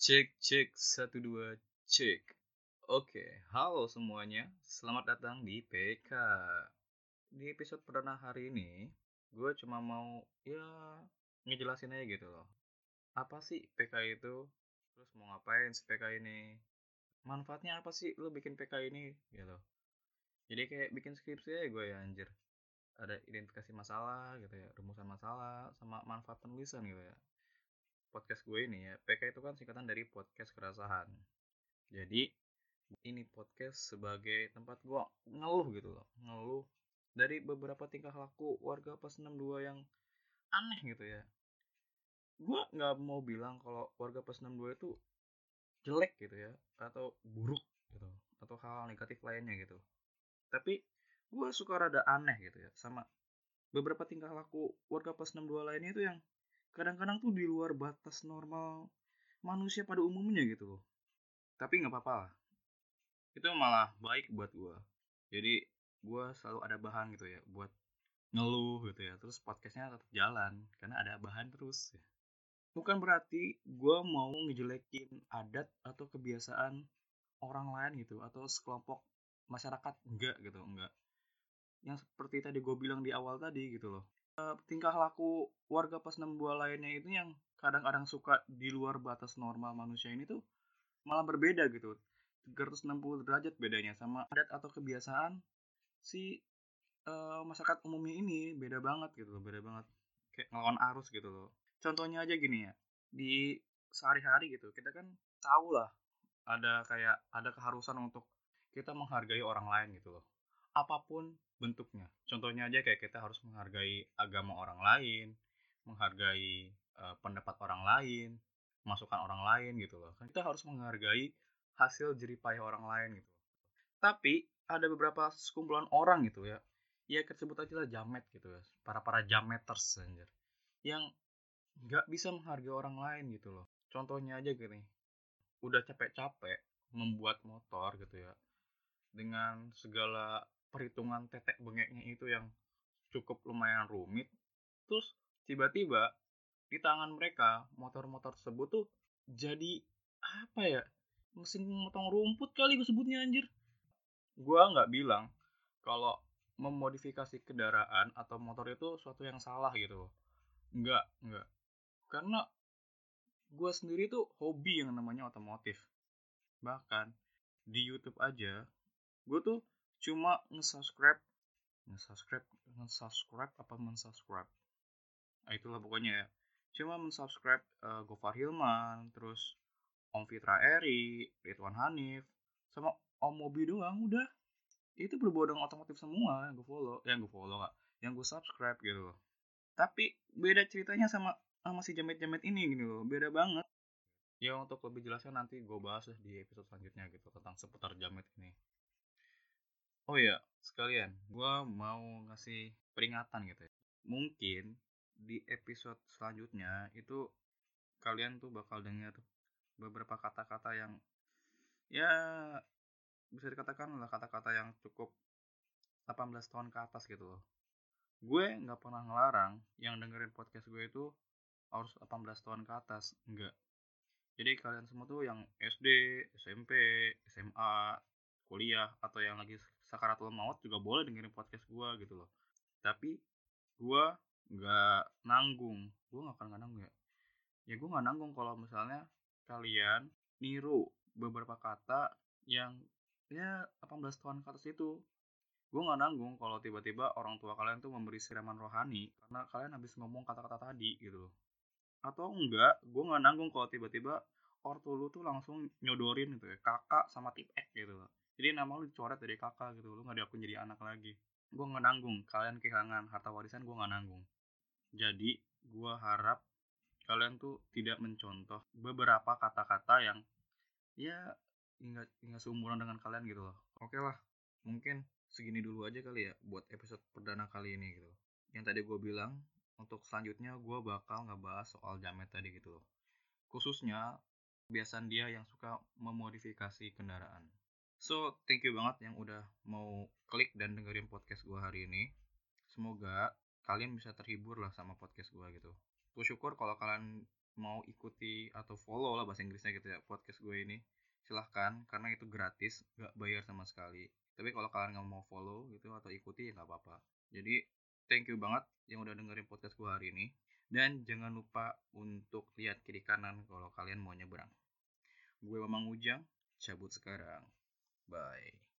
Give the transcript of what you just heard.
Cek cek satu dua cek. Oke, halo semuanya. Selamat datang di PK. Di episode perdana hari ini, gue cuma mau ya ngejelasin aja gitu loh. Apa sih PK itu? Terus mau ngapain si PK ini? Manfaatnya apa sih lo bikin PK ini gitu. Jadi kayak bikin skripsi aja gue ya anjir. Ada identifikasi masalah gitu ya, rumusan masalah sama manfaat penulisan gitu ya podcast gue ini ya PK itu kan singkatan dari podcast keresahan jadi ini podcast sebagai tempat gue ngeluh gitu loh ngeluh dari beberapa tingkah laku warga pas 62 yang aneh gitu ya. Gue nggak mau bilang kalau warga pas 62 itu jelek gitu ya atau buruk gitu atau hal, -hal negatif lainnya gitu. Tapi gue suka rada aneh gitu ya sama beberapa tingkah laku warga pas 62 lainnya itu yang kadang-kadang tuh di luar batas normal manusia pada umumnya gitu loh. Tapi nggak apa-apa lah. Itu malah baik buat gue jadi gue selalu ada bahan gitu ya buat ngeluh gitu ya. Terus podcastnya tetap jalan karena ada bahan terus ya. bukan berarti gue mau ngejelekin adat atau kebiasaan orang lain gitu atau sekelompok masyarakat enggak gitu enggak. Yang seperti tadi gue bilang di awal tadi gitu loh Eh, tingkah laku warga pas 62 lainnya itu yang kadang-kadang suka di luar batas normal manusia ini tuh malah berbeda gitu. 360 derajat bedanya sama adat atau kebiasaan si uh, masyarakat umumnya ini beda banget gitu loh beda banget. Kayak ngelawan arus gitu loh. Contohnya aja gini ya di sehari-hari gitu kita kan tahu lah ada kayak ada keharusan untuk kita menghargai orang lain gitu loh apa pun bentuknya. Contohnya aja kayak kita harus menghargai agama orang lain, menghargai uh, pendapat orang lain, masukan orang lain gitu loh. Kan kita harus menghargai hasil jeripaya orang lain gitu. Tapi ada beberapa sekumpulan orang gitu ya. Ya kita sebut aja lah jamet gitu ya. Para-para jameters anjir. Yang nggak bisa menghargai orang lain gitu loh. Contohnya aja gini. Udah capek-capek membuat motor gitu ya. Dengan segala perhitungan tetek bengeknya itu yang cukup lumayan rumit. Terus tiba-tiba di tangan mereka motor-motor tersebut tuh jadi apa ya mesin memotong rumput kali gue sebutnya anjir. Gue nggak bilang kalau memodifikasi kendaraan atau motor itu suatu yang salah gitu. Nggak nggak. Karena gue sendiri tuh hobi yang namanya otomotif. Bahkan di YouTube aja gue tuh cuma nge-subscribe. Nge-subscribe nge-subscribe apa men-subscribe? Nah, itulah pokoknya ya. Cuma men-subscribe uh, Gofar Hilman terus Om Fitra Eri Ridwan Hanif sama Om Mobi doang udah. Itu berbodong otomotif semua yang gue follow yang gue follow gak yang gue subscribe gitu loh. Tapi beda ceritanya sama sama si jamet-jamet ini gitu loh beda banget. Ya untuk lebih jelasnya nanti gue bahas di episode selanjutnya gitu tentang seputar jamet ini Oh iya, sekalian, gue mau ngasih peringatan gitu ya. Mungkin di episode selanjutnya itu kalian tuh bakal dengar beberapa kata-kata yang ya bisa dikatakan lah kata-kata yang cukup 18 tahun ke atas gitu loh. Gue nggak pernah ngelarang yang dengerin podcast gue itu harus 18 tahun ke atas, enggak. Jadi kalian semua tuh yang SD, SMP, SMA, kuliah atau yang lagi sakaratul maut juga boleh dengerin podcast gue gitu loh. Tapi gue nggak nanggung. Gue nggak akan nggak nanggung ya. Ya gue nggak nanggung kalau misalnya kalian niru beberapa kata yang ya 18 tahun ke atas itu. Gue nggak nanggung kalau tiba-tiba orang tua kalian tuh memberi siraman rohani karena kalian habis ngomong kata-kata tadi gitu loh. Atau enggak gue nggak nanggung kalau tiba-tiba ortu lu tuh langsung nyodorin gitu ya kakak sama tip X gitu loh jadi nama lu dicoret dari kakak gitu lu nggak diakui jadi anak lagi. Gue nggak nanggung kalian kehilangan harta warisan gue nggak nanggung. Jadi gue harap kalian tuh tidak mencontoh beberapa kata-kata yang ya nggak seumuran dengan kalian gitu loh. Oke lah mungkin segini dulu aja kali ya buat episode perdana kali ini gitu. Yang tadi gue bilang untuk selanjutnya gue bakal ngebahas soal jamet tadi gitu loh. Khususnya kebiasaan dia yang suka memodifikasi kendaraan So, thank you banget yang udah mau klik dan dengerin podcast gue hari ini. Semoga kalian bisa terhibur lah sama podcast gue gitu. Gue syukur kalau kalian mau ikuti atau follow lah bahasa Inggrisnya gitu ya podcast gue ini. Silahkan karena itu gratis nggak bayar sama sekali. Tapi kalau kalian nggak mau follow gitu atau ikuti ya nggak apa-apa. Jadi thank you banget yang udah dengerin podcast gue hari ini. Dan jangan lupa untuk lihat kiri kanan kalau kalian mau nyebrang gue Mamang Ujang cabut sekarang bye